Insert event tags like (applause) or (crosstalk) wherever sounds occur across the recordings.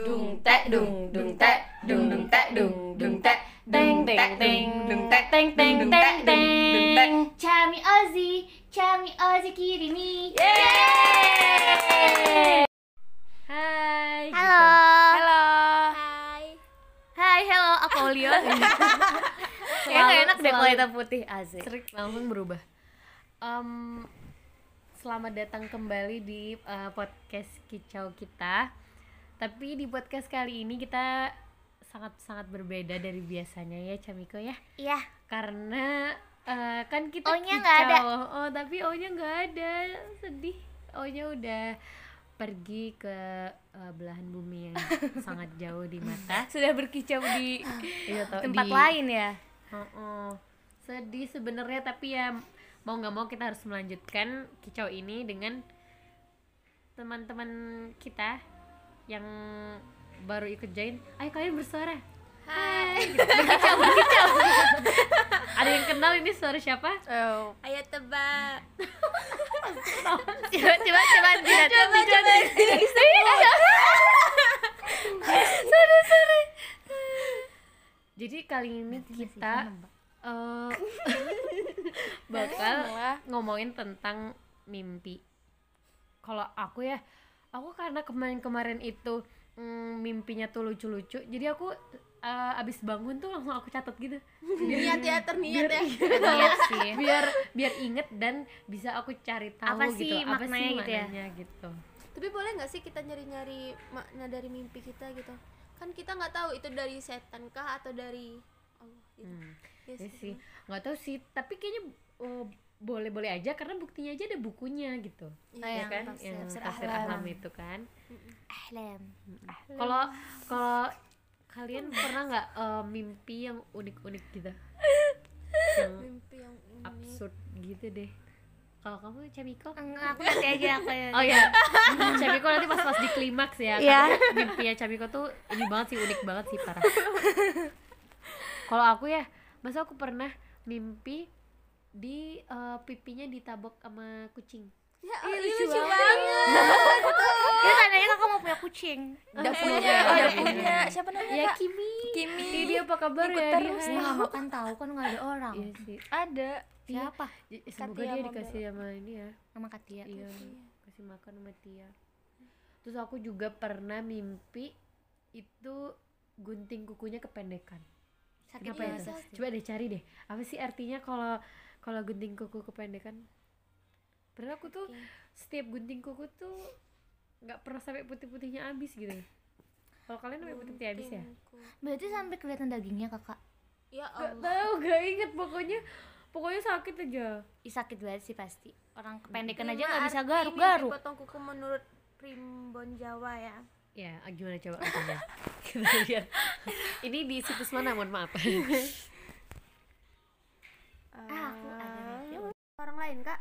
Dung tek dung dung tek dung dung tek dung dung tek Teng teng teng. dung tek teng teng dung teng tek dung tek teng. Chami Ozzy Chami Ozzy Kirimi Yeay! Hai. Halo. Halo. Hai. Hai hello aku Olio? (laughs) Kayaknya gak enak deh kalau putih. Asik. Serik langsung berubah. Em, Selamat datang kembali di eh, podcast kicau kita Tapi di podcast kali ini kita sangat-sangat berbeda dari biasanya ya Camiko ya? Iya. karena eh, kan kita O-nya nggak ada. oh tapi o nya nggak ada. Sedih. O nya udah pergi ke eh, belahan bumi yang (laughs) sangat jauh di mata. Sudah berkicau di tau, tempat di- lain ya. Oh, sedih sebenarnya tapi ya mau nggak mau kita harus melanjutkan kicau ini dengan teman-teman kita yang baru ikut join ayo kalian bersuara. Hai. berkicau berkicau. (laughs) Ada yang kenal ini suara siapa? Oh. Ayo tebak. Coba coba coba tidak coba coba. sorry sorry. Jadi kali ini kita eh, (laughs) bakal ngomongin tentang mimpi. Kalau aku ya aku karena kemarin-kemarin itu mm, mimpinya tuh lucu-lucu jadi aku eh, abis bangun tuh langsung aku catat gitu (laughs) Niat ya terniat ya. (laughs) Niat sih. (laughs) biar biar inget dan bisa aku cari tahu Apa gitu sih apa maknanya sih gitu ya? maknanya gitu Tapi boleh nggak sih kita nyari-nyari makna dari mimpi kita gitu? Kan kita nggak tahu itu dari setan kah atau dari Allah gitu. Hmm. Iya Ya sih, nggak tahu sih. Tapi kayaknya oh, boleh-boleh aja karena buktinya aja ada bukunya gitu. Iya, ya kan? tafsir- Yang tafsir tafsir ahlam. ahlam itu kan. Ahlan. Kalau kalau kalian pernah nggak eh, mimpi yang unik-unik gitu? yang Mimpi yang ini. absurd gitu deh. Kalau kamu Camiko? Enggak, aku nanti aja aku ya. Oh ya, Camiko nanti pas-pas di klimaks ya. Iya. Karena mimpinya Camiko tuh ini banget sih unik banget sih parah. Kalau aku ya, masa aku pernah mimpi di eh, pipinya ditabok sama kucing. Ya, Ih, oh, lucu lucu, banget. (laughs) Dia tandanya kakak mau punya kucing. Udah Eh, punya, udah udah punya. punya. Siapa namanya? Ya Kak? Kimi. Kimi. Ih, dia apa kabar Ikut ya? terus. Dia? Nggak makan tahu kan nggak ada orang. Iya sih. Ada. Siapa? Semoga Katia dia mau dikasih sama ini ya. Nama Katia. Iya, kasih makan sama Tia. Terus aku juga pernah mimpi itu gunting kukunya kependekan. Sakit Kenapa ya? itu? Coba deh cari deh. Apa sih artinya kalau kalau gunting kuku kependekan? Padahal aku tuh setiap gunting kuku tuh nggak pernah sampai putih-putihnya habis gitu. Kalau kalian sampai putih-putih habis ya? Berarti sampai kelihatan dagingnya kakak. Ya Gak Allah. tahu, gak inget pokoknya pokoknya sakit aja. Ih, sakit banget sih pasti. Orang kependekan aja nggak bisa garuk-garuk. potong kuku menurut Primbon Jawa ya. Ya, gimana coba artinya? Kita lihat. Ini di situs mana? Mohon maaf. (laughs) Ah, aku ada nih. Orang lain kak?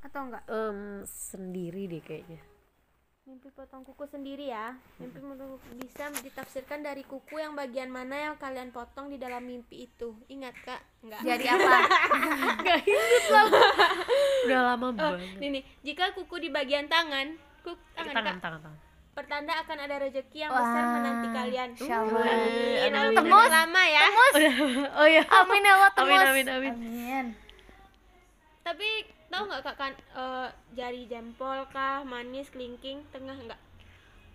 Atau enggak? Em, sendiri deh kayaknya. Mimpi potong kuku sendiri ya. Mimpi potong kuku bisa ditafsirkan dari kuku yang bagian mana yang kalian potong di dalam mimpi itu. Ingat kak? Enggak. Jadi (laughs) apa? Gak inget lah. Udah lama Oh, banget. nih nih, jika kuku di bagian tangan, kuku tangan, tangan, kak, tangan, tangan. Pertanda akan ada rezeki yang besar Wah, menanti kalian. Amin. Amin. Amin. Tembus. lama ya. (laughs) Oh iya. Amin ya Allah Amin, tembus. amin, amin. Amin. Tapi tahu nggak kak kan eh, jari jempol kah, manis, kelingking, tengah enggak?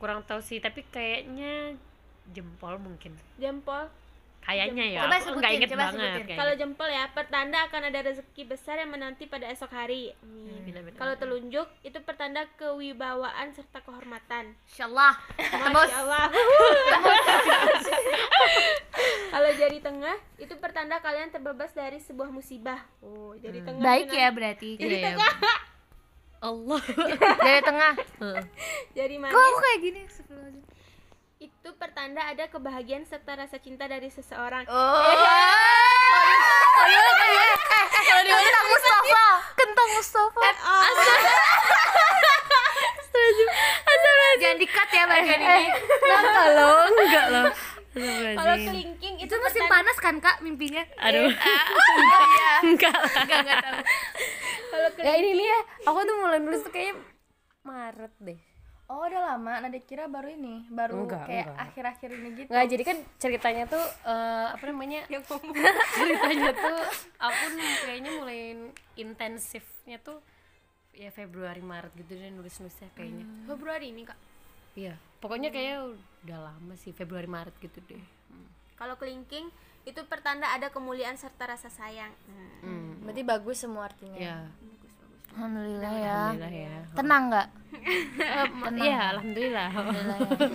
Kurang tahu sih, tapi kayaknya jempol mungkin. Jempol. Kayaknya ya. Coba nggak sebutin, inget coba banget. Kalau jempol ya, pertanda akan ada rezeki besar yang menanti pada esok hari. Amin, amin, Kalau telunjuk itu pertanda kewibawaan serta kehormatan. Insyaallah. Masya Allah. (laughs) Kalau jari tengah itu pertanda kalian terbebas dari sebuah musibah. Oh, jari tengah. Baik ya berarti. Iya, ya. Allah. (laughs) Dari tengah. Heeh. Jari Kok manis aku kayak gini? Itu pertanda ada kebahagiaan serta rasa cinta dari seseorang. Oh. Kentang Mustafa. Kentang Mustafa. Jangan dikat ya bagian ini. Enggak loh, enggak loh. Kalau kelingking itu, Itu musim panas kan kak mimpinya? Aduh. (laughs) Enggak lah. Enggak enggak tahu. Kalau Ya ini nih ya, aku tuh mulai nulis tuh kayaknya Maret deh. Oh udah lama, Nada kira baru ini, baru Enggak, kayak enggak. akhir-akhir ini gitu. nggak jadi kan ceritanya tuh eh, apa namanya? (laughs) (laughs) Ceritanya tuh aku kayaknya mulai intensifnya tuh ya Februari Maret gitu deh nulis nulisnya kayaknya Februari ini kak? Iya pokoknya kayak udah lama sih Februari Maret gitu deh. Kalau kelingking itu pertanda ada kemuliaan serta rasa sayang. Hmm. Berarti bagus semua artinya. ya bagus bagus Alhamdulillah ya. alhamdulillah ya Tenang nggak? (laughs) iya alhamdulillah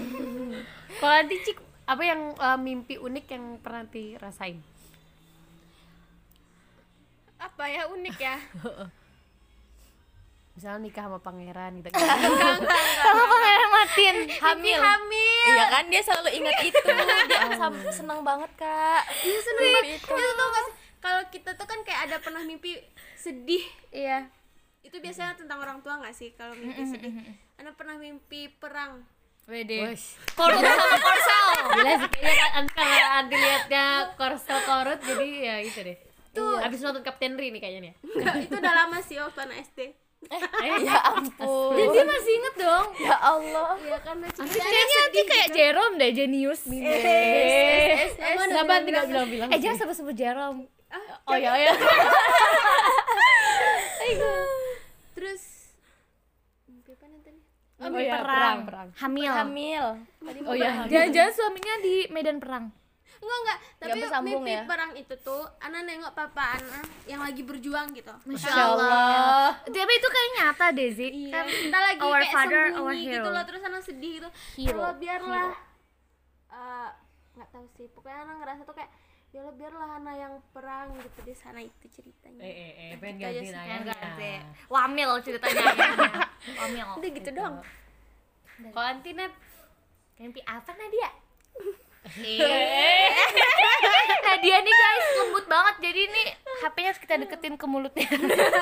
(laughs) kalau nanti cik apa yang eh, mimpi unik yang pernah dirasain apa ya unik ya (laughs) misalnya nikah sama pangeran gitu Sama pengen matiin hamil. hamil Iya kan dia selalu ingat itu. Dia seneng banget kak. Dia seneng banget itu. tuh kalau kita tuh kan kayak ada pernah mimpi sedih Iya. Itu biasanya tentang orang tua nggak sih kalau mimpi sedih? anda pernah mimpi perang? Wede. Korsel sama korsel. Gila sih kayaknya kan kalau anti liatnya korsel korut jadi ya gitu deh. Tuh abis nonton Kapten Ri nih kayaknya nih Enggak, itu udah lama sih waktu anak SD (laughs) Ya ampun. dan dia masih inget dong. Ya Allah. Iya kan lucu Kayaknya dia kayak Jerome deh, jenius. eh, Sabar tidak bilang-bilang Eh jangan sebut-sebut Jerome. oh ya ya. (laughs) Terus mimpi apa nih oh ya perang perang Hamil. Hamil. oh ya Jangan-jangan suaminya di medan perang. enggak enggak tapi bersambung mimpi ya. perang itu tuh Ana nengok papa Ana yang lagi berjuang gitu Masya Allah. Tapi itu kayak nyata deh, Zik. Iya, Kan kita lagi our kayak father, our sembunyi gitu loh terus Ana sedih gitu Hero. kalau biarlah eh, nggak tahu sih pokoknya Ana ngerasa tuh kayak ya Allah biarlah Ana yang perang gitu di sana itu ceritanya eh eh eh pengen Kita aja gantiin sih, ayahnya Wamil ceritanya. akhirnya. (laughs) Wamil. udah gitu dong kalau anti Nat Mimpi apa Nadia? (laughs) Nadia nih guys lembut banget jadi nih HP-nya harus kita deketin ke mulutnya.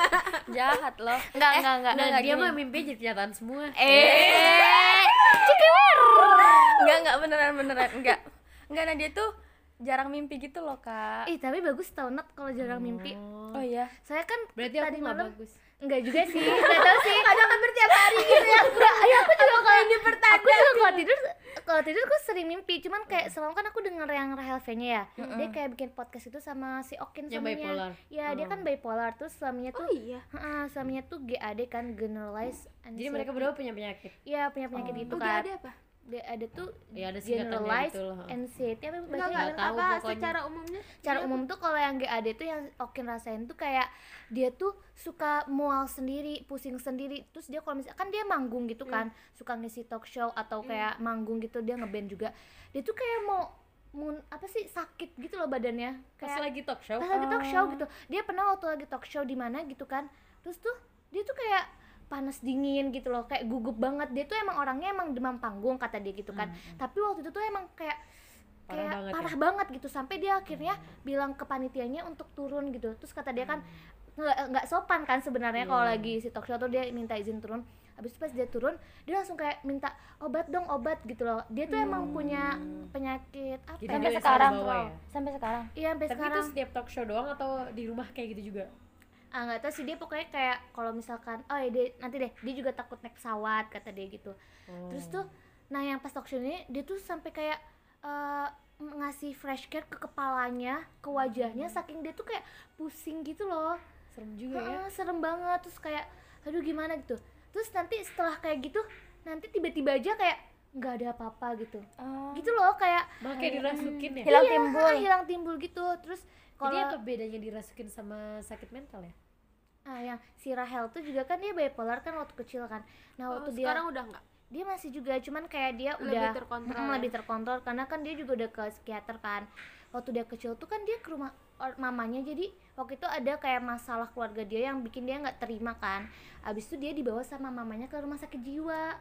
(laughs) Jahat loh. Enggak, enggak, enggak. nah dia mah mimpi jadi kenyataan semua Eh, ceker. Enggak, enggak beneran beneran enggak. Enggak Nadia tuh jarang mimpi gitu loh, Kak. Ih tapi bagus tau Nat kalau jarang mimpi. Oh iya. Saya kan berarti aku tadi nggak malam bagus. Enggak juga sih, enggak tahu sih. Ada hampir tiap hari gitu ya? Enggak, ya aku juga kalau ini pertanda Aku juga kalau tidur kalau tidur aku sering mimpi. Cuman kayak semalam kan aku denger yang Rahel V-nya ya. Dia kayak bikin podcast itu sama si Okin Yang suaminya. bipolar. Ya dia kan bipolar. Terus suaminya tuh oh iya. Heeh, suaminya tuh GAD kan generalized jadi mereka berdua punya penyakit? Iya punya penyakit gitu oh, kan. ada apa ada tuh ya ada generalized gitu loh anxiety apa enggak, Nggak tahu apa pokoknya. secara umumnya Cara umum tuh kalau yang GAD tuh yang Okin rasain tuh kayak dia tuh suka mual sendiri, pusing sendiri. Terus dia kalau misalkan dia manggung gitu kan, suka ngisi talk show atau kayak manggung gitu dia ngeband juga. Dia tuh kayak mau mun apa sih sakit gitu loh badannya. pas Kayak lagi talk show pas lagi talk show gitu. Dia pernah waktu lagi talk show di mana gitu kan. Terus tuh dia tuh kayak panas dingin gitu loh kayak gugup banget. Dia tuh emang orangnya emang demam panggung kata dia gitu kan. Tapi waktu itu tuh emang kayak Parah kayak banget parah ya? banget gitu. Sampai dia akhirnya bilang ke panitianya untuk turun gitu. Terus kata dia kan nggak nggak sopan kan sebenarnya kalau lagi si talk show tuh dia minta izin turun. Habis itu pas dia turun dia langsung kayak minta obat dong obat gitu loh. Dia tuh emang punya penyakit apa Jadi ya? Sampai sekarang. ya? Sampai sekarang. iya sampai tapi sekarang. itu setiap talk show doang atau di rumah kayak gitu juga ah nggak tahu sih dia pokoknya kayak kalau misalkan oh ya dia nanti deh dia juga takut naik pesawat kata dia gitu. Terus tuh nah yang pas talk show ini dia tuh sampai kayak eh, ngasih fresh care ke kepalanya ke wajahnya saking dia tuh kayak pusing gitu loh. Serem juga ya. Serem banget terus kayak aduh gimana? gitu. Terus nanti setelah kayak gitu nanti tiba-tiba aja kayak nggak ada apa-apa gitu. Oh. gitu loh kayak malah kayak dirasukin ya? Hilang iya, timbul. hilang timbul gitu. Terus kalau jadi apa bedanya dirasukin sama sakit mental ya ah yang si Rahel tuh juga kan dia bipolar kan waktu kecil kan. Nah Oh, waktu dia sekarang udah enggak dia masih juga cuman kayak dia Lebih udah terkontrol Mm, ya? lebih terkontrol karena kan dia juga udah ke psikiater kan. Waktu dia kecil tuh kan dia ke rumah mamanya jadi waktu itu ada kayak masalah keluarga dia yang bikin dia nggak terima kan. Abis itu dia dibawa sama mamanya ke rumah sakit jiwa.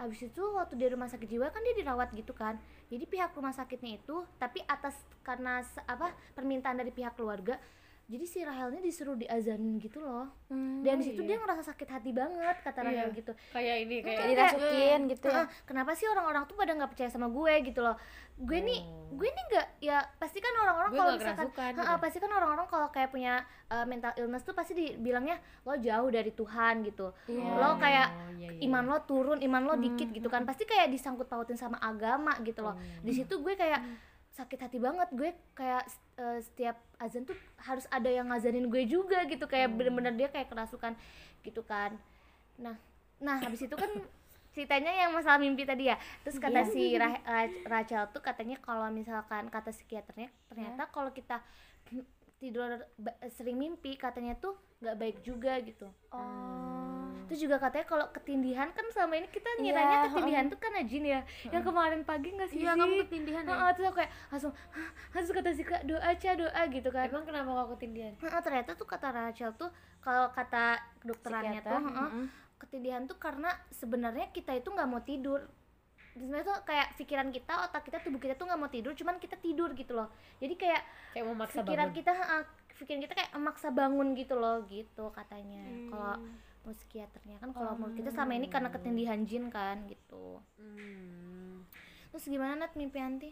Abis itu waktu di rumah sakit jiwa kan dia dirawat gitu kan. Jadi pihak rumah sakitnya itu tapi atas karena apa permintaan dari pihak keluarga jadi si Rahelnya disuruh diazanin gitu loh. Hmm, dan di situ dia ngerasa sakit hati banget kata Rahel Iya. gitu. kayak ini kayak kayak dirasukin gitu ya. "Ah, kenapa sih orang-orang tuh pada nggak percaya sama gue gitu loh? Gue nih gue nih nggak ya pasti kan orang-orang kalau misalkan gitu. pasti kan orang-orang kalau kayak punya uh, mental illness tuh pasti dibilangnya lo jauh dari Tuhan gitu. Iya. lo kayak Oh, iya, iya. iman lo turun iman lo dikit gitu kan. pasti kayak disangkut pautin sama agama gitu loh. Di situ gue kayak sakit hati banget gue kayak uh, setiap azan tuh harus ada yang ngazanin gue juga gitu kayak bener-bener dia kayak kerasukan gitu kan. Nah nah habis itu kan (laughs) ceritanya yang masalah mimpi tadi ya. Terus kata si Ra- Ra- Rachel tuh katanya kalau misalkan kata psikiaternya ternyata kalau kita tidur sering mimpi katanya tuh nggak baik juga gitu. Oh Terus juga katanya kalau ketindihan kan selama ini kita Iya, ngiranya ketindihan tuh kan jin ya. Yang kemarin pagi nggak sih? Iya, kamu ketindihan ya? Heeh, terus aku kayak langsung "Hah?" langsung kata si Kak doa aja doa gitu kan. emang kenapa kau ketindihan Heeh, ternyata tuh kata Rachel tuh kalau kata kedokterannya Psikiater, tuh heeh, mm-mm. ketindihan tuh karena sebenarnya kita itu nggak mau tidur. Sebenarnya tuh kayak pikiran kita, otak kita, tubuh kita tuh nggak mau tidur, cuman kita tidur gitu loh. Jadi kayak kayak memaksa pikiran bangun kita, pikiran kita kayak memaksa bangun gitu loh, gitu katanya. Kalau menurut psikiaternya kan kalau menurut kita selama ini karena ketindihan jin kan gitu. Hmm. Terus gimana Nat mimpi anti?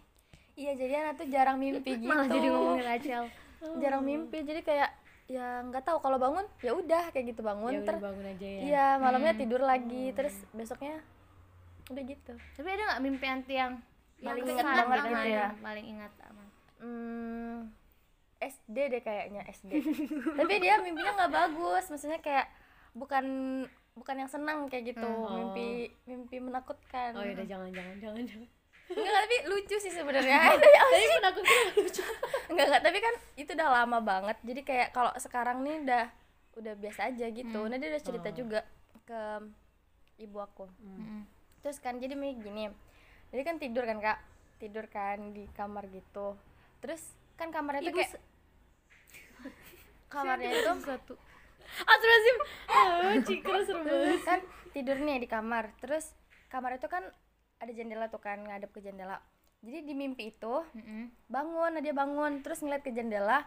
iya jadi Ana tuh jarang mimpi (laughs) gitu Malah jadi ngomongin Rachel. (laughs) jarang mimpi jadi kayak ya nggak tahu kalau bangun ya udah kayak gitu bangun ya ter bangun aja ya iya malamnya tidur lagi terus besoknya udah gitu Tapi ada nggak mimpi anti yang Paling ingat banget gitu ya. Paling ingat aman. hmm, SD deh kayaknya SD (laughs) tapi dia mimpinya nggak bagus maksudnya kayak bukan bukan yang senang kayak gitu. Oh. mimpi mimpi menakutkan. Oh ya udah jangan jangan jangan jangan. Enggak tapi lucu sih sebenarnya. (laughs) Tapi menakutkan lucu? Enggak enggak tapi kan itu udah lama banget. Jadi kayak kalau sekarang nih udah udah biasa aja gitu. Nah dia udah cerita Oh. juga ke ibu aku. Terus kan jadi gini. Jadi kan tidur kan kak? Tidur kan di kamar gitu. Terus kan kamarnya tuh Ibu kayak kamarnya itu satu Astagfirullahaladzim. Ah cikra serem banget. kan tidur nih di kamar. Terus kamar itu kan ada jendela tuh kan ngadep ke jendela. Jadi di mimpi itu bangun nah dia bangun terus ngeliat ke jendela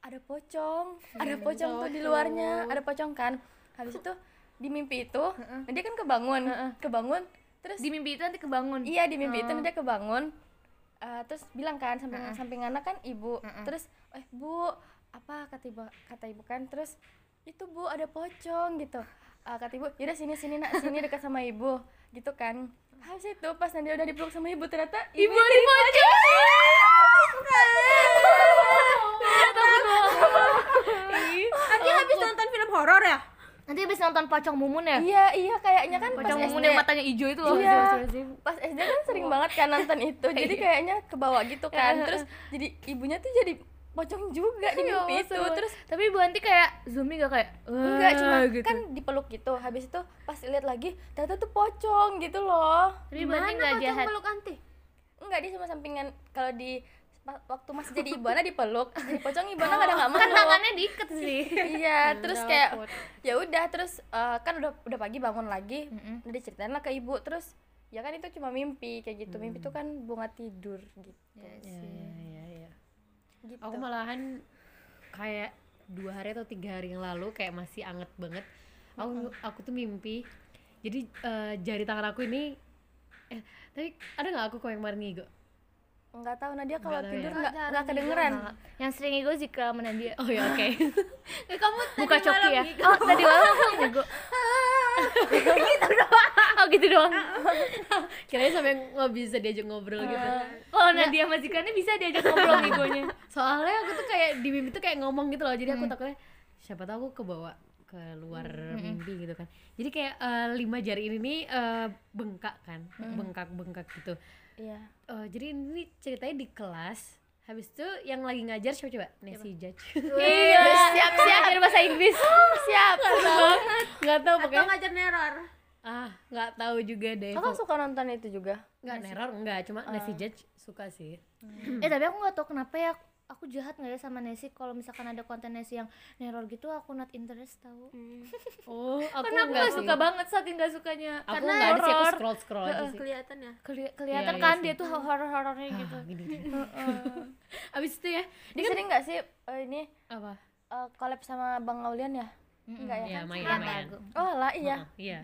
ada pocong. Ada pocong tuh di luarnya ada pocong kan. Habis itu di mimpi itu nah dia kan kebangun kebangun terus Di mimpi itu nanti kebangun. iya di mimpi itu nah dia kebangun. Eh, terus bilang kan samping samping anak kan ibu. Terus eh bu apa? kata ibu kata ibu kan. Terus itu bu ada pocong gitu. Eh, kata ibu yaudah sini sini nak sini dekat sama ibu gitu kan. Habis itu pas nanti udah dipeluk sama ibu ternyata ibu, ada pocong Nanti habis nonton film horor ya? Nanti habis nonton pocong mumun ya? iya iya kayaknya kan pas Pocong mumun SD yang matanya hijau itu loh. Iya, pas SD kan sering banget kan nonton itu, (laughs) jadi kayaknya kebawa gitu kan, terus jadi ibunya tuh jadi pocong juga di Ya mimpi itu, terus tapi Bu Anti kayak zombie gak kayak enggak cuma "Wah," gitu. kan dipeluk gitu, habis itu pas lihat lagi ternyata tuh pocong gitu loh, Tapi Bu Anti Mana gak pocong jahat. peluk anti? enggak dia cuma sampingan. Kalau di waktu masih jadi ibu Ana dipeluk, (laughs) jadi pocong ibu Ana kadang nggak Kan mau. tangannya diikat sih. iya (laughs) terus kayak ya udah terus eh, kan udah udah pagi bangun lagi. Udah diceritain lah ke ibu. Terus ya kan itu cuma mimpi kayak gitu. Mimpi itu kan bunga tidur gitu. Ya ya ya gitu. Aku malahan kayak dua hari atau tiga hari yang lalu kayak masih anget banget. Aku aku tuh mimpi. Jadi eh, jari tangan aku ini eh tapi ada nggak aku kok yang kemarin ngigo nggak tahu Nadia kalau tidur ya. nggak nggak kedengeran Yang sering ego Zikra sama Nadia. oh ya oke Eh, (laughs) kamu Buka tadi coki ya. gitu. Oh, tadi malam ego. (laughs) gitu doang. Oh, gitu doang. kirain sampai nggak bisa diajak ngobrol gitu Oh, Nadia sama Zikra ini bisa diajak ngobrol egonya. soalnya aku tuh kayak di mimpi tuh kayak ngomong gitu loh jadi aku takutnya siapa tahu aku kebawa ke luar mimpi gitu kan jadi kayak eh, lima jari ini nih eh, bengkak kan bengkak bengkak gitu iya. Eh, jadi ini ceritanya di kelas habis itu yang lagi ngajar siapa coba? Nancy Judge. Iya, siap siap dari bahasa Inggris. (laughs) siap. Nggak tahu. Atau pokoknya. Ngajar neror? ah nggak tahu juga deh. Kakak suka nonton itu juga? Nggak neror nggak cuma Nancy Judge suka sih. Eh tapi aku nggak tahu kenapa ya aku jahat nggak ya sama Nessie kalau misalkan ada konten Nessie yang neror gitu aku not interest tahu (laughs) oh aku karena aku sih suka banget saking nggak sukanya aku karena nggak ada sih aku scroll scroll aja sih Kelihatan ya? Keli- kelihatan Iya, iya kan sih. dia tuh horor horornya gitu Ah, gini, gini. (laughs) abis itu ya dia sering nggak sih eh, ini apa eh, collab sama Bang Aulian ya enggak ya Iya, main Iya, main. lagu. oh lah iya iya.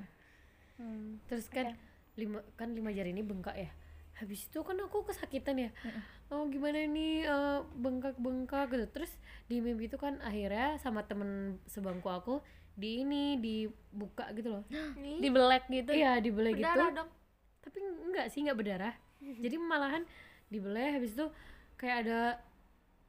Hmm. Terus kan lima kan lima jari ini bengkak ya. Habis itu kan aku kesakitan ya. Oh gimana nih eh, bengkak-bengkak gitu. Terus di mimpi itu kan akhirnya sama temen sebangku aku di ini dibuka gitu loh. Di black gitu Iya dibelai gitu. berdarah dong. Tapi enggak sih enggak berdarah. Jadi malahan dibelai habis itu kayak ada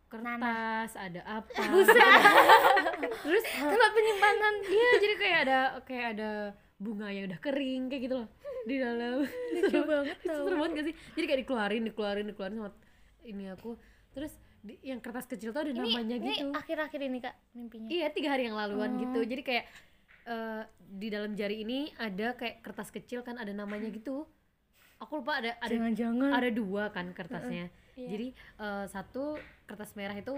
kertas, ada apa. (laughs) Terus tempat penyimpanan Iya, jadi kayak ada kayak ada bunga yang udah kering kayak gitu loh di dalam. Lucu banget. (laughs) Seru banget gak sih? Jadi kayak dikeluarin, dikeluarin, dikeluarin sama ini aku. Terus di- yang kertas kecil tuh ada ini namanya ini gitu. akhir-akhir ini kak mimpinya Iya, tiga hari yang laluan gitu. Jadi kayak eh, di dalam jari ini ada kayak kertas kecil kan ada namanya gitu. Aku lupa ada ada jangan-jangan ada dua kan kertasnya. Jadi eh, satu kertas merah itu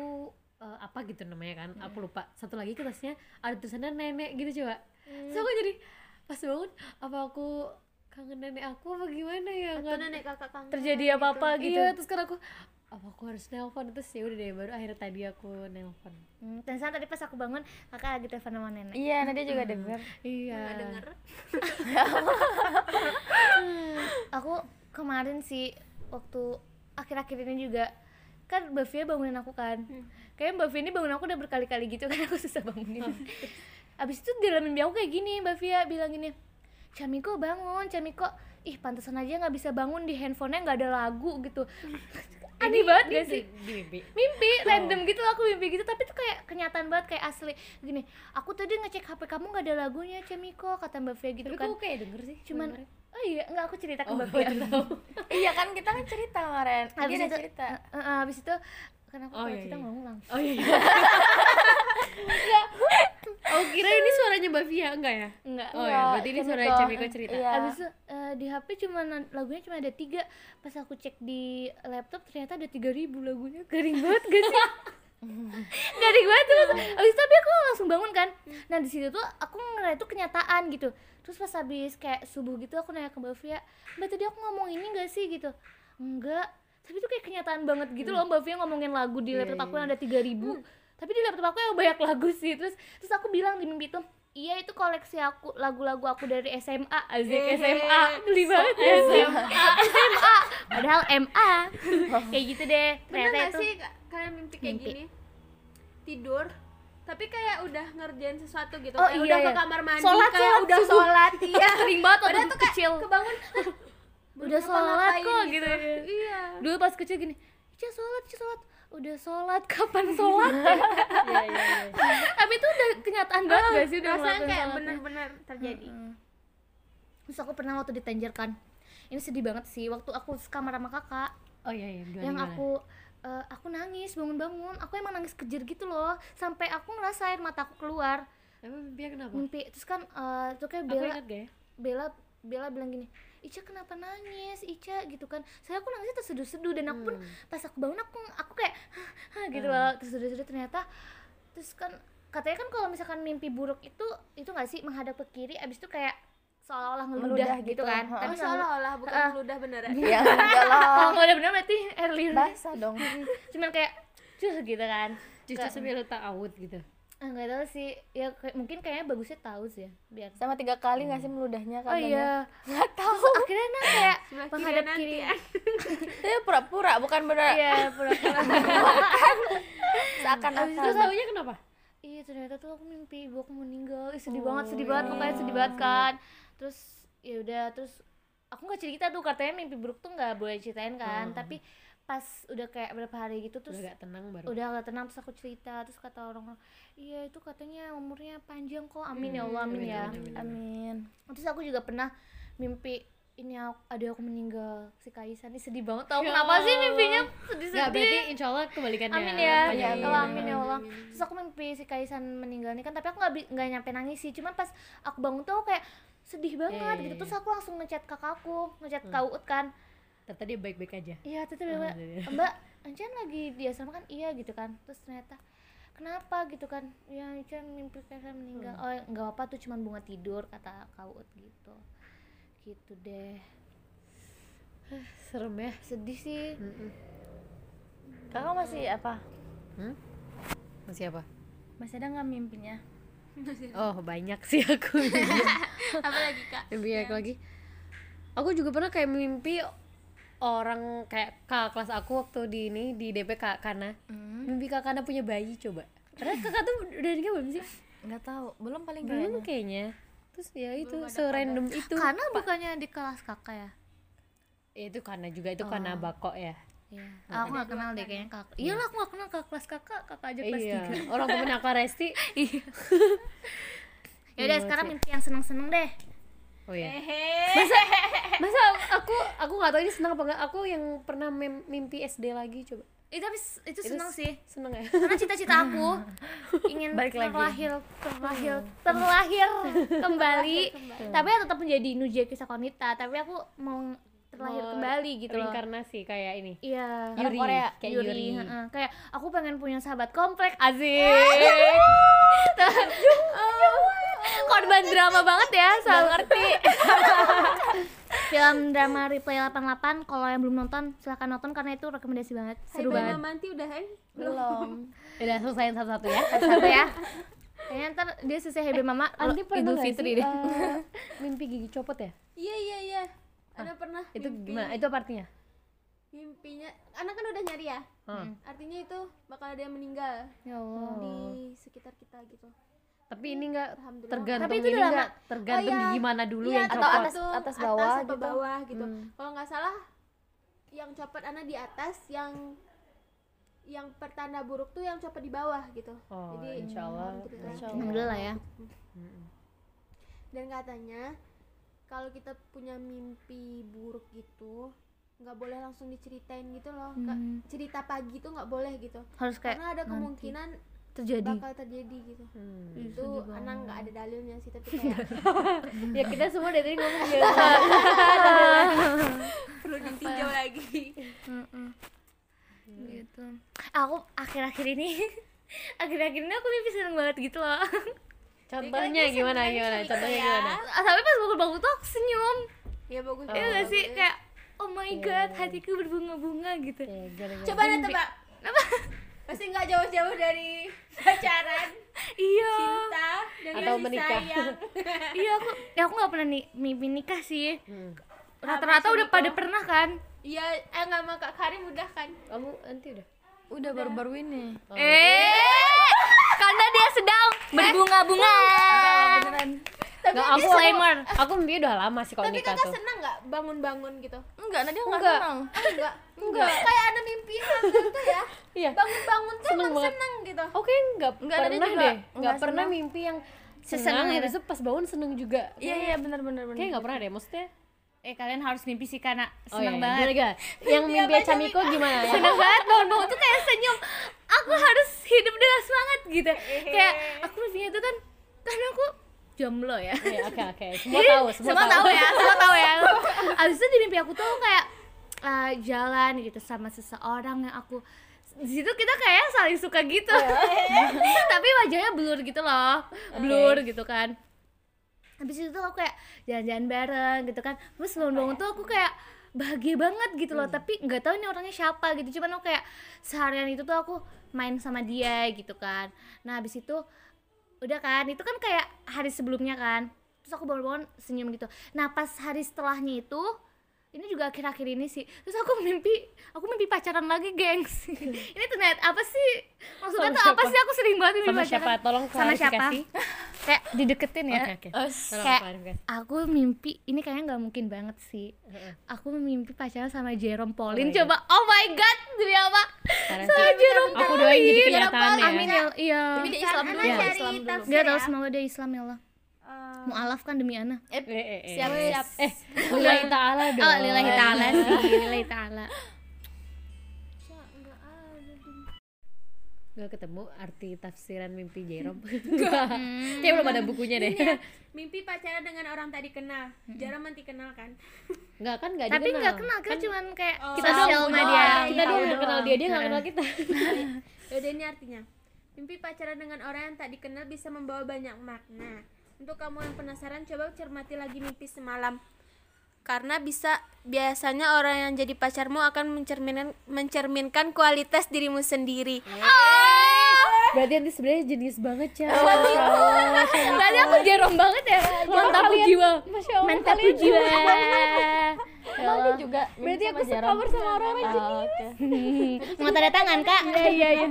eh, apa gitu namanya kan? Aku lupa. Satu lagi kertasnya ada tulisannya nenek gitu coba. Hmm. So aku jadi pas bangun apa aku kangen nenek aku apa gimana ya? Atau Nggak- nenek kakak kangen terjadi apa-apa gitu Iya, terus kan aku apa aku harus nelpon? Terus ya udah deh baru akhirnya tadi aku nelpon. hmm, dan saat tadi pas aku bangun kakak lagi telepon sama nenek. Iya Nadia juga denger. Iya. nggak denger. (laughs) Aku kemarin sih waktu akhir-akhir ini juga kan Mbak bangunin aku kan. Kayak Mbak Via ini bangun aku udah berkali-kali gitu kan (laughs) aku susah bangunin. Abis itu di dalam mimpi aku kayak gini Mbak Via bilang gini Camiko bangun Camiko. Ih pantesan aja nggak bisa bangun di handphonenya nggak ada lagu gitu (laughs) aneh banget gak sih mimpi. mimpi random gitu aku mimpi gitu tapi tuh kayak kenyataan banget kayak asli gini aku tadi ngecek HP kamu nggak ada lagunya Camiko kata Mbak Via gitu Tapi kan kok kayak denger sih cuman oh iya nggak aku cerita ke Oh, Mbak Via (laughs) iya kan kita kan cerita kemarin dia Habis ada itu, cerita eh, eh, habis itu kenapa Oh, kalau iya, kita iya. ngomong langsung Oh iya. (laughs) oh kira ini suaranya Mbak Via enggak ya? enggak Oh ya, Enggak, berarti ini suara Cemiko. Cemiko cerita. Iya. Habis itu eh, di HP cuma lagunya cuma ada tiga. Pas aku cek di laptop ternyata ada 3000 lagunya. Garing banget gak sih? (laughs) Garing banget terus. Habis itu tapi aku langsung bangun kan. Nah di situ tuh aku ngeliat itu kenyataan gitu. Terus pas habis kayak subuh gitu aku nanya ke Mbak Mbak tadi aku ngomong ini gak sih? Gitu. Enggak. Tapi itu kayak kenyataan banget gitu loh Mbak Via ngomongin lagu di Iya, laptop aku iya. yang ada 3000 tapi di laptop aku yang banyak lagu sih. Terus terus aku bilang di mimpi tuh iya itu koleksi aku lagu-lagu aku dari SMA Azik. SMA geli banget. ya SMA SMA padahal MA kayak gitu deh. Pernah ternyata gak itu sih kalian mimpi kayak Mimpi. gini? Tidur tapi kayak udah ngerjain sesuatu gitu. Oh, kayak iya, udah ke iya. kamar mandi Sholat, kayak sholat, udah sholat. (laughs) Iya. Sering banget waktu tuh kecil. kebangun udah sholat kok gitu. Iya. Dulu pas kecil gini Ica sholat Ica sholat udah sholat (laughs) kapan sholat Iya iya iya. (laughs) tapi itu udah kenyataan banget gak sih udah rasanya kayak bener-bener terjadi Mm-mm. terus aku pernah waktu ditenjerkan ini sedih banget sih waktu aku sekamar sama kakak Oh iya iya. Gimana, yang gimana? aku eh, aku nangis bangun-bangun aku emang nangis kejer gitu loh sampai aku ngerasain mata aku keluar Emang mimpinya kenapa? mimpi terus kan eh, tuh kayak Aku Bella ya? Bella Bella bilang gini Ica kenapa nangis? Ica gitu kan. Saya aku nangisnya terseduh-seduh dan aku pun pas aku bangun aku aku kayak "Hah," gitu loh terseduh-seduh ternyata. Terus kan katanya kan kalau misalkan mimpi buruk itu itu nggak sih? Menghadap ke kiri abis itu kayak seolah-olah ngeludah Meludah gitu gitu. kan. Ha. tapi seolah-olah bukan Ah. meludah beneran. (laughs) Iya enggak (laughs) kalau lah nggak benar berarti earlier. Basah dong. (laughs) Cuman kayak cus gitu kan. Cucu sambil lu ta'awud gitu. Ah, nggak tahu sih. Ya kayak, mungkin kayaknya bagusnya tahu sih ya biar. Sama tiga kali nggak sih meludahnya oh katanya iya. Nggak tahu. Terus akhirnya nah kayak (laughs) menghadap kiri. (laughs) Ya. itu pura-pura bukan bener iya pura-pura. (laughs) Seakan-akan. Terus tahunya kenapa? iya ternyata tuh aku mimpi ibu aku meninggal. Ih, sedih banget sedih banget pokoknya sedih banget kan. Terus ya udah terus aku nggak cerita tuh katanya mimpi buruk tuh nggak boleh ceritain kan. Tapi pas udah kayak berapa hari gitu terus Udah gak tenang baru. udah agak tenang terus aku cerita terus kata orang-orang iya itu katanya umurnya panjang kok. Amin ya Allah amin amin, ya. amin, amin. Terus aku juga pernah mimpi ini aku, ada aku meninggal si Kaisan ini sedih banget tau. Ya kenapa sih mimpinya Gak sedih-sedih? berarti insya Allah kebalikannya. amin ya. Iya, ya. Allah amin ya Allah. Terus aku mimpi si Kaisan meninggal nih kan tapi aku nggak nggak nyampe nangis sih. Cuman pas aku bangun tuh aku kayak sedih banget Iya, iya, gitu. iya. terus aku langsung ngechat kakakku ngechat kak Uut kan Ternyata dia baik-baik aja. iya terus dia bilang, Alhamdulillah. mbak Ancan lagi di asrama kan? Iya gitu kan. Terus ternyata kenapa? gitu kan. Ya Ancan mimpi Kaisan meninggal. Oh nggak apa tuh cuman bunga tidur kata kak Uut gitu. Gitu deh. (sighs) Serem ya. sedih sih. Mm-mm. kakak masih apa? Hmm? Masih apa? masih ada nggak mimpinya? Oh banyak sih aku. (laughs) Apa lagi kak? Mimpi aku lagi. Aku juga pernah kayak mimpi orang kayak kakak kelas aku waktu di ini di DP kak Kana. Mimpi kak Kana punya bayi coba. Padahal kakak tuh udah nikah belum sih? Nggak tahu belum paling belum kayaknya kayaknya. Terus ya itu serandom itu. Karena bukannya di kelas kakak ya? Ya, itu karena juga itu karena bakok ya. Iya. Aku gak kenal deh kayaknya. Kakak. Iyalah aku gak kenal kakak kelas kakak, kakak aja kelas iya. tiga. orang temen aku Resti. (laughs) (laughs) Ya udah sekarang mimpi yang seneng-seneng deh. Oh ya hehe masa masa aku aku nggak tahu ini senang apa enggak aku yang pernah mimpi SD lagi coba Itu tapi itu seneng sih. seneng ya Karena cita-cita aku (laughs) ingin Balik lagi. terlahir, terlahir, (laughs) terlahir kembali. Tapi ya tetap menjadi Nuja Kisah Konita. Tapi aku mau terlahir Mau kembali gitu loh. reinkarnasi kayak ini Iya. Yuri Korea, kayak Yuri, Yuri, heeh. kayak aku pengen punya sahabat komplek Azik (laughs) korban drama banget ya selalu ngerti. (laughs) Film drama replay 88 kalau yang belum nonton silahkan nonton karena itu rekomendasi banget. Seru Hai banget. Mama Manti udah hai? Belum. (laughs) Udah selesaiin satu-satu ya? Satu ya. Kayaknya ntar dia selesai Hebe Mama nanti Idul Fitri deh. Eh, (laughs) mimpi gigi copot ya? Iya iya iya. Ada pernah itu mimpi- gimana? Itu apa artinya? Mimpinya anak kan udah nyari ya? Hmm. artinya itu bakal ada yang meninggal ya Allah. di sekitar kita gitu tapi ini enggak tergantung Tapi itu ini udah lama. nggak tergantung Oh, iya. gigi mana dulu Iya, yang atau copot atas- atas bawah apa gitu. bawah gitu Hmm. kalau nggak salah yang copot anak di atas yang yang pertanda buruk tuh yang copot di bawah gitu oh Jadi, insya Allah gitu kan. Insya. Alhamdulillah ya dan katanya kalau kita punya mimpi buruk gitu nggak boleh langsung diceritain gitu loh Hmm. cerita pagi tuh nggak boleh gitu harus kayak karena ada nanti kemungkinan terjadi. Bakal terjadi gitu. Hmm. itu anak nggak ada dalilnya sih tapi (laughs) kayak ya kita semua dari tadi ngomong ya. (laughs) Perlu ditinjau lagi. Gitu. Aku akhir-akhir ini (laughs) akhir-akhir ini aku mimpi seneng banget gitu loh. Contohnya gimana gimana? contohnya ya. gimana? Sampai pas bangun-bangun tuh aku senyum. Ya bagus Iya gak sih? kayak oh my god hatiku berbunga-bunga gitu. Ya gara-gara coba nih tebak pasti nggak jauh-jauh dari pacaran iya. cinta dan Atau menikah. sayang. (laughs) iya aku ya aku nggak pernah nih mimpi nikah sih. Hmm. rata-rata udah itu? pada pernah kan? Iya eh nggak sama kak Karim udah kan. Kamu nanti udah? Udah baru-baru ini. Eh karena dia sedang berbunga-bunga. Beneran. Nggak, aku, disclaimer. aku, mimpi udah lama sih kalau tapi nikah kakak tuh. senang nggak bangun-bangun gitu? Enggak Nadia nggak Enggak. senang Oh, enggak enggak kayak ada mimpi tuh ya. (laughs) Iya. Bangun-bangun tuh Seneng emang seneng gitu. Oke, nggak Nggak, Nadia pernah juga. deh, nggak nggak pernah senang. mimpi yang senang, itu. habis itu pas bangun seneng juga. iya iya benar benar benar Kayak nggak pernah deh, maksudnya. eh kalian harus mimpi sih karena Oh, senang iya, banget. Gimana? (laughs) Yang mimpi Camiko gimana ya? seneng banget bangun-bangun tuh kayak senyum. Aku harus hidup dengan semangat gitu. Kayak aku mimpinya tuh kan karena aku jomblo ya. Iya, oke oke. (laughs) Semua tahu, semua, semua tahu ya semua tahu ya. Abis itu di mimpi aku tuh kayak uh, jalan gitu sama seseorang yang aku di situ kita kayak saling suka gitu. (laughs) Tapi wajahnya blur gitu loh blur gitu kan. Habis itu tuh aku kayak jalan-jalan bareng gitu kan. Terus bangun-bangun tuh aku kayak bahagia banget gitu loh tapi nggak tahu ini orangnya siapa gitu. Cuman aku kayak seharian itu tuh aku main sama dia gitu kan. Nah habis itu udah kan itu kan kayak hari sebelumnya kan. Terus aku bangun-bangun senyum gitu. Nah pas hari setelahnya itu ini juga akhir-akhir ini sih. Terus aku mimpi aku mimpi pacaran lagi gengs. (laughs) Ini ternyata apa sih? Maksudnya Sama tuh apa sih? Aku sering banget mimpi Sama pacaran. siapa? Tolong sama siapa? (laughs) kayak dideketin ya. Oke oke. Tolong kayak aku mimpi ini kayaknya nggak mungkin banget sih. Aku mimpi pacaran sama Jerome Pauline. my God. coba oh my god demi apa? Sama. Jerome Aku doain jadi Pauline. kenyataan ya. amin ya iya. Tapi dia Islam dulu. Iya. Islam dulu. Tafsir dia tahu semoga dia Islam ya Allah mualaf kan demi Ana. Eh, eh, eh. siap siap. Eh, lillahi ta'ala dong. oh lillahi ta'ala. sih lillahi ta'ala. Gak ketemu arti tafsiran mimpi Jerome. (laughs) Kayak belum ada bukunya deh. (laughs) mimpi pacaran dengan orang tadi kenal. Jarang nanti kenal kan? Enggak kan enggak tapi nggak kenal kan cuman kayak Oh. kita sosial doang media kita iya, doang iya kenal dia dia nggak kenal kita. Yaudah ini artinya. Mimpi pacaran dengan orang yang tak dikenal bisa membawa banyak makna Untuk kamu yang penasaran coba cermati lagi mimpi semalam Karena bisa biasanya orang yang jadi pacarmu akan mencerminkan mencerminkan kualitas dirimu sendiri. berarti nanti sebenarnya jenis banget ya Allah, Syamiko. (laughs) Berarti aku jerong banget ya. mantap jiwa Mantap jiwa. Allah. juga berarti aku sekamar sama orang-orang jenis. (laughs) Mau tanda tangan, Kak? Iya, iya, iya.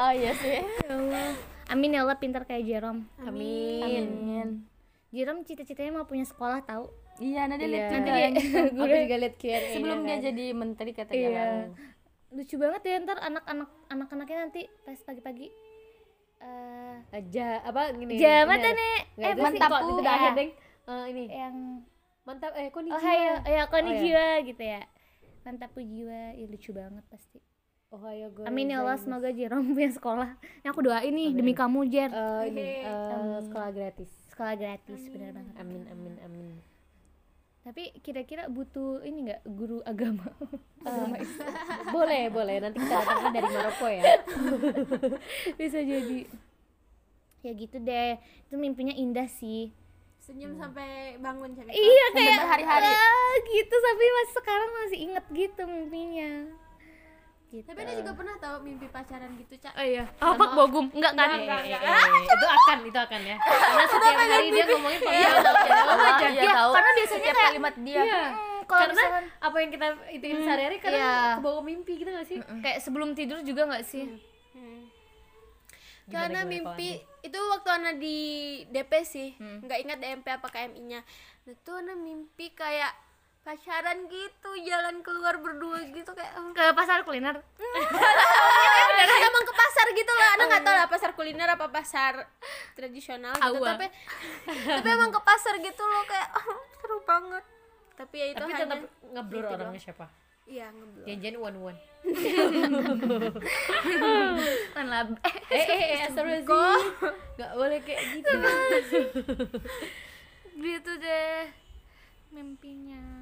oh iya sih Ya Allah. Amin ya Allah pintar kayak Jerome. amin amin Jerome cita-citanya mau punya sekolah tahu. iya nanti Iya. lihat Nanti dia (laughs) aku juga lihat Q&A sebelum -nya dia kan. jadi menteri kata Iya. Lucu banget ya ntar anak-anak anak-anaknya nanti pas pagi-pagi eh aja apa gini Jamat nih. Eh, mantap itu terakhir Ya. deng Eh, ini yang mantap eh kok nih Ohio, ya konnichiwa Oh, gitu ya. Mantap jiwa, ya lucu banget pasti. Ohio go Amin ya Allah, semoga Jerome punya sekolah. Ini aku doain nih demi kamu Jer. Eh, ini eh, sekolah gratis Sekolah gratis bener banget. amin amin amin Tapi kira-kira butuh ini nggak guru agama? (laughs) Eh, (laughs) boleh boleh nanti kita (laughs) datangkan dari Maroko ya Bisa jadi. Ya gitu deh. Itu mimpinya indah sih. senyum sampai bangun Syamiko. Iya kayak berhari-hari. ah, gitu tapi masih sekarang masih inget gitu mimpinya. Gitu. tapi dia juga pernah tahu mimpi pacaran gitu cak Oh iya. Apa bogum? Enggak kan? Eh, eh, eh, eh, itu akan itu akan ya (laughs) karena setiap hari dia ngomongin jawab aja iya tahu karena biasanya setiap kayak- kalimat dia Iya. kalau karena misalkan- apa yang kita ituin sehari-hari kadang iya. kebawa mimpi gitu gak sih Kayak sebelum tidur juga nggak sih? Gimana, karena gimana mimpi itu waktu anak di DP sih nggak ingat DMP apa KMI nya itu anak mimpi kayak pacaran gitu jalan keluar berdua gitu kayak Ke pasar kuliner. (laughs) emang ke pasar gitu lah. Anak nggak tahu lah pasar kuliner apa pasar tradisional gitu. Awa. tapi (laughs) tapi emang ke pasar gitu loh kayak oh, seru banget. Tapi ya itu tapi hanya tetap ngeblur orangnya siapa? Iya ngeblur. Janjian one one Kan lab. eh eh eh seru sih. Nggak boleh kayak gitu. (laughs) Gitu deh. Mimpinya.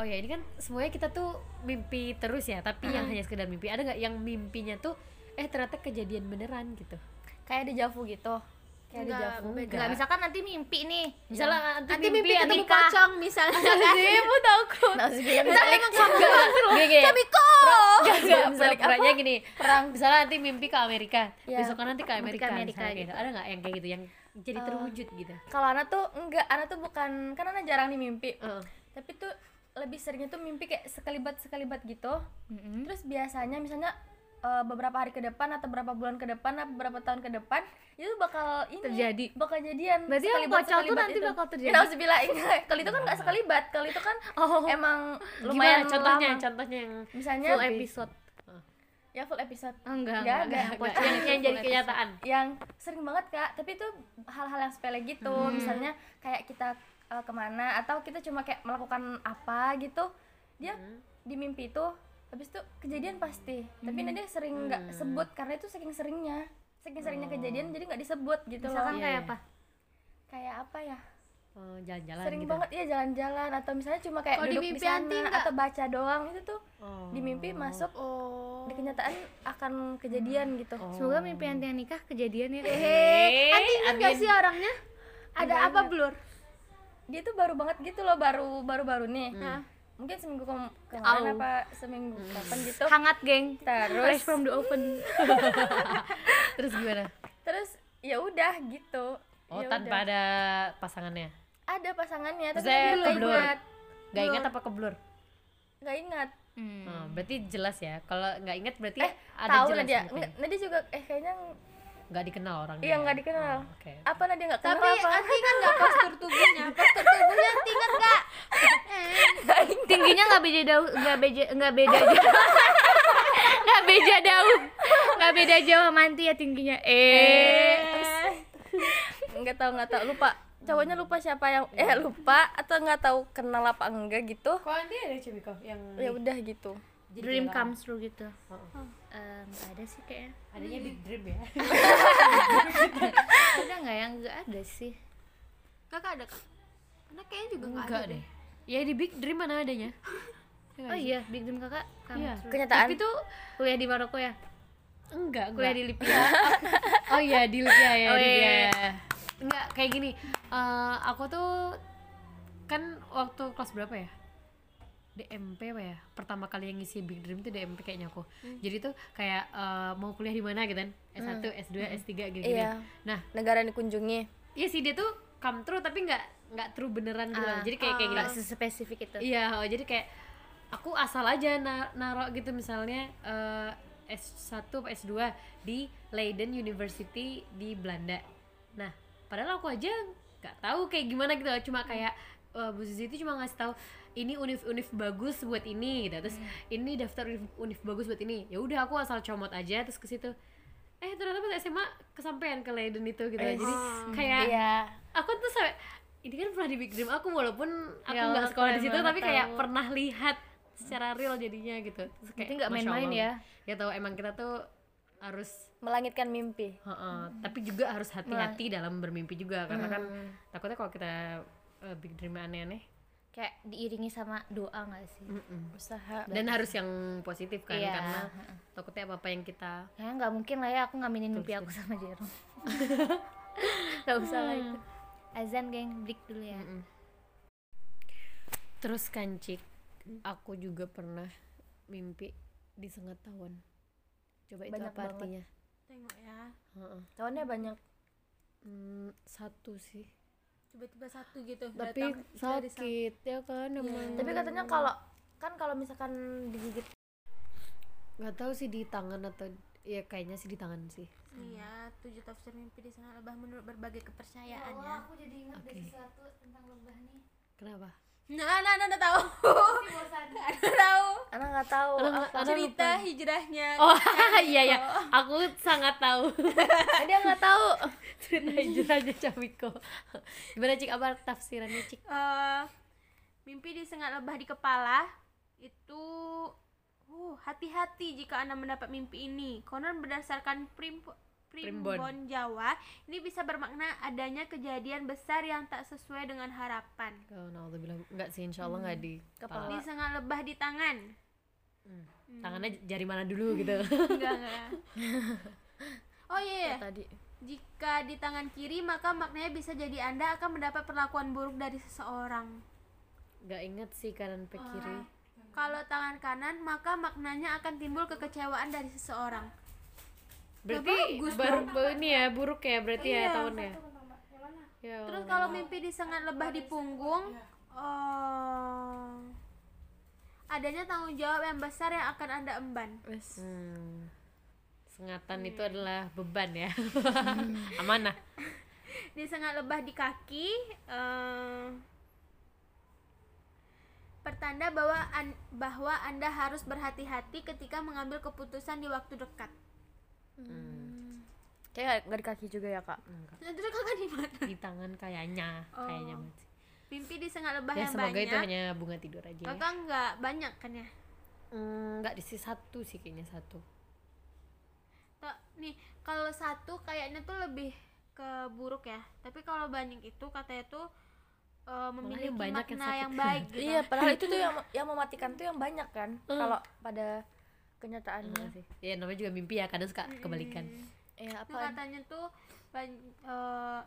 Oh ya ini kan semuanya kita tuh mimpi terus ya tapi yang hanya sekedar mimpi. Ada nggak yang mimpinya tuh eh ternyata kejadian beneran gitu? Kayak di Javu gitu. Kayak di Javu. Enggak, misalkan nanti mimpi nih. misalnya nanti, nanti mimpi yang ketemu pocong misalnya. Ibu takut misalnya gini Samiko Enggak, misalnya puranya gini. Perang. Misalnya nanti mimpi ke Amerika. Iya. besok nanti ke Amerika, Amerika misalnya kayak gitu. gitu. ada nggak yang kayak gitu yang jadi terwujud gitu? kalau anak tuh enggak. Anak tuh bukan kan anak jarang nih mimpi. Heeh. tapi tuh lebih seringnya tuh mimpi kayak sekelibat sekelibat gitu terus biasanya misalnya eh, beberapa hari ke depan atau beberapa bulan ke depan atau beberapa tahun ke depan itu bakal ini Terjadi. bakal jadian Berarti yang pocong tuh nanti itu. bakal terjadi? Nauzubillah, enggak. kalau itu kan nggak sekelibat. Kalau itu kan (laughs) emang lumayan Gimana contohnya? lama. contohnya yang misalnya full episode. Ya full episode. Oh, enggak, Enggak, enggak, enggak. Pocong yang, yang jadi kenyataan. yang sering banget kak. Tapi itu hal-hal yang sepele gitu. Misalnya kayak kita uh, ke mana atau kita cuma kayak melakukan apa gitu dia di mimpi itu habis itu kejadian pasti. Tapi nanti sering nggak sebut karena itu saking seringnya. Saking seringnya kejadian jadi nggak disebut gitu Misalkan loh Iya, kayak iya. apa? kayak apa ya? Oh, jalan-jalan sering gitu. banget ya jalan-jalan atau misalnya cuma kayak di duduk di, mimpi Anti sana nggak? atau baca doang itu tuh oh. di mimpi masuk oh. di kenyataan akan kejadian gitu. Semoga mimpi anti yang nikah kejadian ya. Eh, Anti ingat gak amin. sih orangnya? Ada apa blur dia tuh baru banget gitu loh baru baru baru nih Nah. mungkin seminggu ke kemarin apa? seminggu kapan gitu. Hangat, geng. terus Fresh from the oven. (laughs) terus gimana? Terus ya udah gitu. Oh Ya tanpa ada pasangannya? Ada pasangannya tapi dia nggak keblur. ingat. Nggak ingat apa keblur? Nggak ingat. Hmm. Oh, berarti jelas ya. Kalau nggak ingat berarti eh ada tahu jelas Nadia Nadia juga eh kayaknya nggak dikenal orangnya iya nggak dikenal. Oh, oke. Apa Nadia nggak kenal tapi apa? Anti kan nggak postur tubuhnya. Postur tubuhnya kan nggak? Tingginya nggak beda jauh, nggak beda nggak beda jauh. Nggak beda jauh. Nggak beda jauh sama Anti ya tingginya. Eh. nggak tahu nggak tahu. Lupa. Cowoknya lupa siapa yang eh lupa atau nggak tahu kenal apa enggak gitu. Kok andi ada cewek yang ya udah gitu. Jadi Dream comes true gitu. Oh, nggak ada sih kayaknya. adanya big dream ya (laughs) Ada nggak yang nggak ada sih? kakak ada kak karena kayaknya juga nggak enggak ada deh ya di big dream mana adanya Ya Oh iya, big dream kakak comes Iya. true. kenyataan Tapi tuh kuliah di Maroko ya? enggak Kuliah enggak di Lipia. (laughs) oh iya di Libya ya Oh, di iya. Libya. enggak kayak gini eh, aku tuh kan waktu kelas berapa ya DMP apa ya? Pertama kali yang ngisi Big Dream tuh DMP kayaknya aku. Jadi tuh kayak eh, mau kuliah di mana gitu kan? S1 S2 S3 gitu Iya. nah negara yang dikunjungi. iya sih dia tuh come true tapi nggak nggak true beneran gitu loh. jadi kayak kayak nggak gini sespesifik itu. Iya oh, jadi kayak aku asal aja na naruh gitu misalnya eh, S1 apa S2 di Leiden University di Belanda. Nah padahal aku aja nggak tahu kayak gimana gitu cuma kayak eh, Bu Zizi itu cuma ngasih tahu ini univ-univ bagus buat ini gitu. Terus ini daftar univ, univ bagus buat ini. Ya udah aku asal comot aja terus ke situ. Eh ternyata pas SMA kesampaian ke Leiden itu gitu. Jadi kayak iya. aku tuh sampai ini kan pernah di Big Dream aku walaupun aku Ya nggak Allah, sekolah di situ tapi kayak tahu. pernah lihat secara real jadinya gitu. Terus kayak, nggak main-main ya? ya tahu emang kita tuh harus melangitkan mimpi. Heeh, tapi juga harus hati-hati dalam bermimpi juga karena kan takutnya kalau kita eh, Big Dream aneh-aneh kayak diiringi sama doa nggak sih? Usaha. Dan harus yang positif kan Iya, karena takutnya apa apa yang kita kayaknya nggak mungkin lah ya aku ngaminin mimpi aku sama Jero (laughs) nggak usah lah itu. Azan geng break dulu ya. Terus kancik aku juga pernah mimpi di setengah tahun. Coba itu Banyak apa banget. artinya? Tengok ya. Heeh. tahunnya banyak. Hmm, satu sih tiba-tiba satu gitu tapi datang dari sana. sakit ya kan emang tapi katanya kalau kan kalau misalkan digigit nggak tahu sih di tangan atau ya kayaknya sih di tangan sih Nih ya, tujuh tafsir mimpi di sana lebah menurut berbagai kepercayaan ya. aku jadi ingat Oke. sesuatu tentang lebah nih kenapa Nah, nah, nah, nah, tahu. Ada tahu. anak nggak tahu. Apa Cerita hijrahnya. oh (laughs) iya ya aku sangat tahu. Ah, (laughs) dia nggak tahu. Cerita hijrahnya Camiko gimana cik? Apa tafsirannya cik? Eh, mimpi disengat lebah di kepala itu uh hati-hati jika anda mendapat mimpi ini. Konon berdasarkan prim primbon. Primbon. Jawa ini bisa bermakna adanya kejadian besar yang tak sesuai dengan harapan. Oh nah bilang nggak sih insya Allah nggak di kepala. disengat lebah di tangan. Hmm. tangannya jari mana dulu (laughs) gitu? Enggak enggak. (laughs) Oh iya iya. tadi. Jika di tangan kiri maka maknanya bisa jadi anda akan mendapat perlakuan buruk dari seseorang. Nggak inget sih kanan pe kiri. Kalau tangan kanan maka maknanya akan timbul kekecewaan dari seseorang berarti baru baru ini ya buruk ya berarti ya tahunnya ya Terus kalau mimpi disengat lebah di punggung, oh, adanya tanggung jawab yang besar yang akan anda emban. Hmm. Sengatan itu adalah beban ya. (laughs) Amanah. Disengat lebah di kaki, eh, pertanda bahwa an- bahwa anda harus berhati-hati ketika mengambil keputusan di waktu dekat. Kayak nggak di kaki juga ya kak Nah, terus kakak di mana? Di tangan kayaknya, kayaknya Oh. masih. Mimpi disengat lebah Ya yang semoga itu banyak. hanya bunga tidur aja ya. Kakak nggak banyak kan ya? Hmm, Enggak di sisi satu sih kayaknya satu. Tuh, nih kalau satu kayaknya tuh lebih ke buruk ya tapi kalau banyak itu katanya tuh eh, memiliki yang banyak yang makna sakit. yang baik (laughs) gitu iya padahal itu tuh (laughs) yang yang mematikan tuh yang banyak kan kalau pada kenyataannya Enggak sih. Ya namanya juga mimpi ya, kadang suka kebalikan. ya itu apa katanya tuh ban- eh,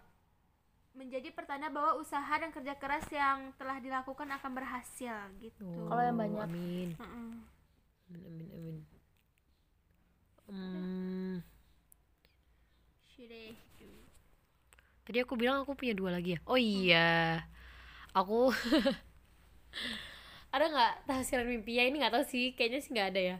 menjadi pertanda bahwa usaha dan kerja keras yang telah dilakukan akan berhasil gitu Kalau yang banyak. Amin. Heeh. Amin amin amin. Hmm, tadi aku bilang aku punya dua lagi ya. Oh iya. Aku (laughs) ada nggak tafsiran mimpi ya ini nggak tahu sih kayaknya sih nggak ada ya.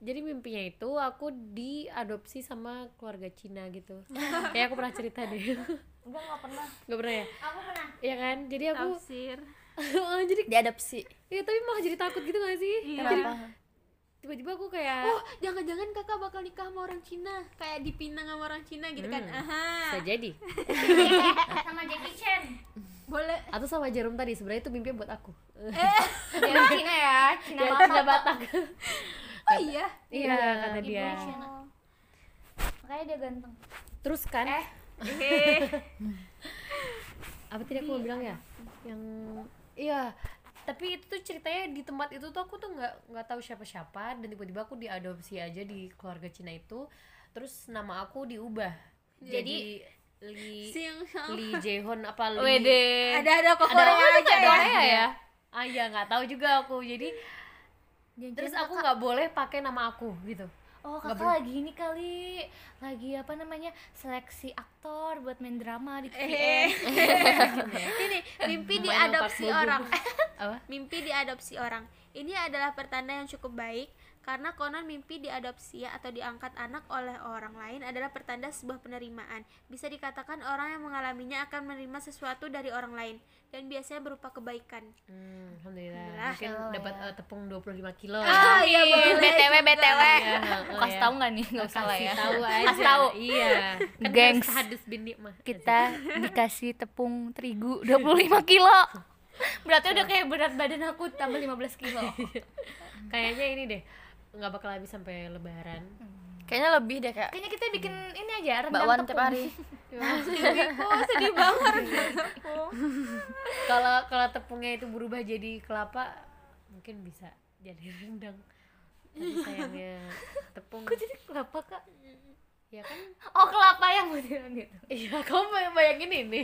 Jadi mimpinya itu aku diadopsi sama keluarga Cina gitu. (laughs) Kayak aku pernah cerita deh. (laughs) Enggak nggak pernah. Nggak pernah ya? Aku pernah. Iya kan? Jadi aku tafsir. (laughs) Jadi diadopsi. Ya tapi malah jadi takut gitu gak sih? Iya. Jadi kenapa? tiba-tiba aku kayak oh jangan-jangan kakak bakal nikah sama orang Cina. Kayak dipinang sama orang Cina gitu kan. Hmm. aha. Bisa jadi. Sama Jackie Chan boleh. Atau sama jarum tadi sebenarnya itu mimpi buat aku. (laughs) Dia Cina ya Cina ya Cina Batak. Oh iya? Iya kata dia. Makanya dia ganteng. Terus kan? Eh (laughs) apa tadi aku mau bilang ya? yang iya. Tapi itu tuh ceritanya di tempat itu tuh aku tuh nggak nggak tahu siapa-siapa. Dan tiba-tiba aku diadopsi aja di keluarga Cina itu. Terus nama aku diubah jadi Li Siang Li Jaehoon apa Li Wede. Ada ada kok ada Korea ada aja ya. Korea ya? Ah ya nggak tahu juga aku. Jadi Jangan-jangan terus aku nggak boleh pakai nama aku gitu. Oh kakak lagi ini kali. Lagi apa namanya? Seleksi aktor buat main drama di Eh, (laughs) TVN ini mimpi diadopsi orang. (laughs) Apa? Mimpi diadopsi orang. Ini adalah pertanda yang cukup baik karena konon mimpi diadopsi atau diangkat anak oleh orang lain adalah pertanda sebuah penerimaan. Bisa dikatakan orang yang mengalaminya akan menerima sesuatu dari orang lain dan biasanya berupa kebaikan. Hmm, alhamdulillah. Alhamdulillah. Mungkin Allah dapat ya. eh, tepung 25 kilo. Ah, iya, boleh btw btw oh, kasih ya. tahu nggak nih nggak usah lah ya tahu aja. kasih tahu Iya. Kan Gengs. hadis bin nikmah. kita (laughs) dikasih tepung terigu 25 kilo berarti udah kayak berat badan aku tambah 15 kilo Kayaknya ini deh nggak bakal habis sampai lebaran. kayaknya lebih deh kayak kayaknya kita bikin ini aja rendang bakwan tepung. tiap hari. (laughs) Oh, sedih banget. (laughs) Kalau kalau tepungnya itu berubah jadi kelapa, mungkin bisa jadi rendang. Tapi sayangnya tepung. Kok jadi kelapa kak? Ya kan? Oh kelapa yang butiran gitu. Iya kamu bay- bayangin ini.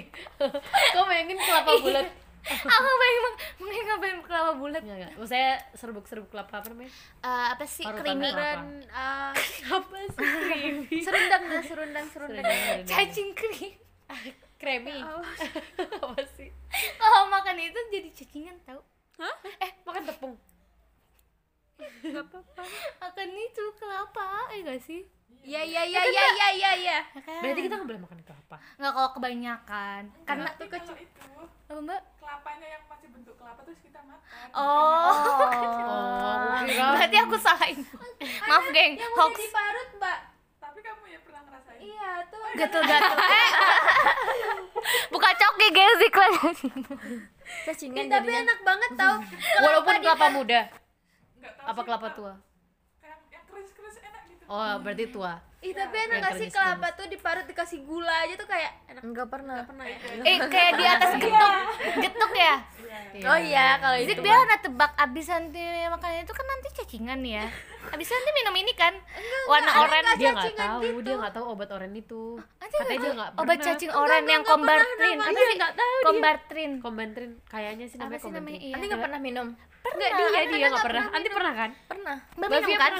Kamu bayangin kelapa bulat (laughs) (laughs) aku bayang mungkin ngapain kelapa bulat Enggak, enggak. Maksudnya serbuk-serbuk kelapa apa namanya? Eh, apa sih creamy. Dan uh, Apa sih? (laughs) Creamy. serundang dan serundang serundang. cacing krim Creamy. Oh. apa sih? kalau makan itu jadi cacingan tau Eh, makan tepung. makan itu kelapa eh gak sih Ya ya ya ya ya ya ya. Berarti kita nggak boleh makan kelapa. nggak kalau kebanyakan karena Tapi kalau itu apa mbak kelapanya yang masih bentuk kelapa terus kita makan. oh, Oh, (laughs) berarti aku salah info (laughs) maaf geng Yang hoax udah diparut, Mbak. Tapi kamu ya pernah ngerasain? Iya, tuh. (laughs) gatel-gatel eh buka coki guys iklan cacingan tapi enak banget tau. Walaupun kelapa muda, Enggak tahu apa kelapa tua? Kayak yang keris-keris enak gitu. Oh, berarti tua. Ih, tapi enak Yang gak sih? Kelapa tuh diparut dikasih gula aja tuh kayak enak. enggak pernah. Pernah ya? eh kayak di atas getuk. Getuk ya? Oh iya kalau itu dia udah tebak abis nanti makan itu kan nanti cacingan ya. Abis nanti minum ini kan? Warna oranye. Dia nggak tahu, dia nggak tahu obat oren itu. Katanya dia nggak obat cacing oranye yang kombartrin. apa sih? Kombartrin. Kombantrin kayaknya sih apa namanya sih namanya? kombantrin. iya. Nanti nggak pernah minum. Enggak dia dia nggak pernah. Nanti pernah kan? pernah. Mbak minum kan?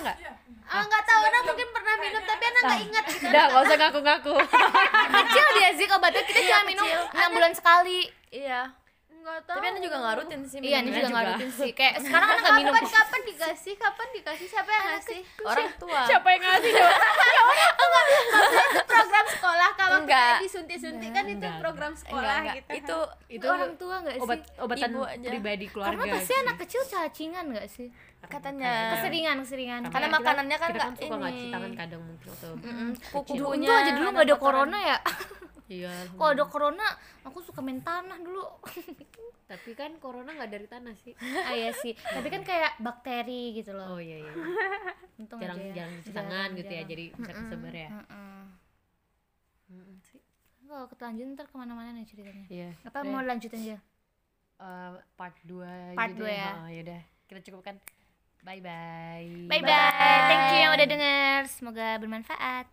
Ah, nggak tahu, Ana mungkin pernah minum tapi Ana nggak ingat gitu. Udah, nggak usah ngaku-ngaku. kecil dia Zik obatnya kita cuma minum enam bulan sekali iya Nggak tahu. tapi anda juga nggak rutin sih iya ini juga nggak rutin sih kayak sekarang kan nggak minum Kapan kapan dikasih? Kapan dikasih? Siapa yang ngasih? orang tua Siapa yang ngasih coba? (laughs) itu program sekolah kalau Enggak. kita disuntik-suntik kan itu Enggak, program enggak sekolah enggak gitu. itu Itu orang tua nggak sih obat obatan Ibu aja. pribadi keluarga. karena pasti anak kecil cacingan nggak sih katanya keseringan keseringan Karena makanannya kan nggak kan suka nggak ini. tangan kadang mungkin atau kuku-kukunya aja dulu nggak ada corona ya (laughs) iya. Kalau ada corona aku suka main tanah dulu. (laughs) Tapi kan corona nggak dari tanah sih. Ah iya sih. Tapi kan kayak bakteri gitu loh. Oh iya iya. (laughs) Untung jarang aja ya. jarang cuci tangan gitu ya jarang. jadi bisa kesebar ya. Heeh. Mm-mm sih. kalau kelanjut ntar ke mana-mana nih ceritanya. Iya apa Udah. mau lanjutin aja Eh, part 2 Part dua ya. oh, yaudah. Kita cukupkan. Bye bye bye bye. Thank you yang udah denger. Semoga bermanfaat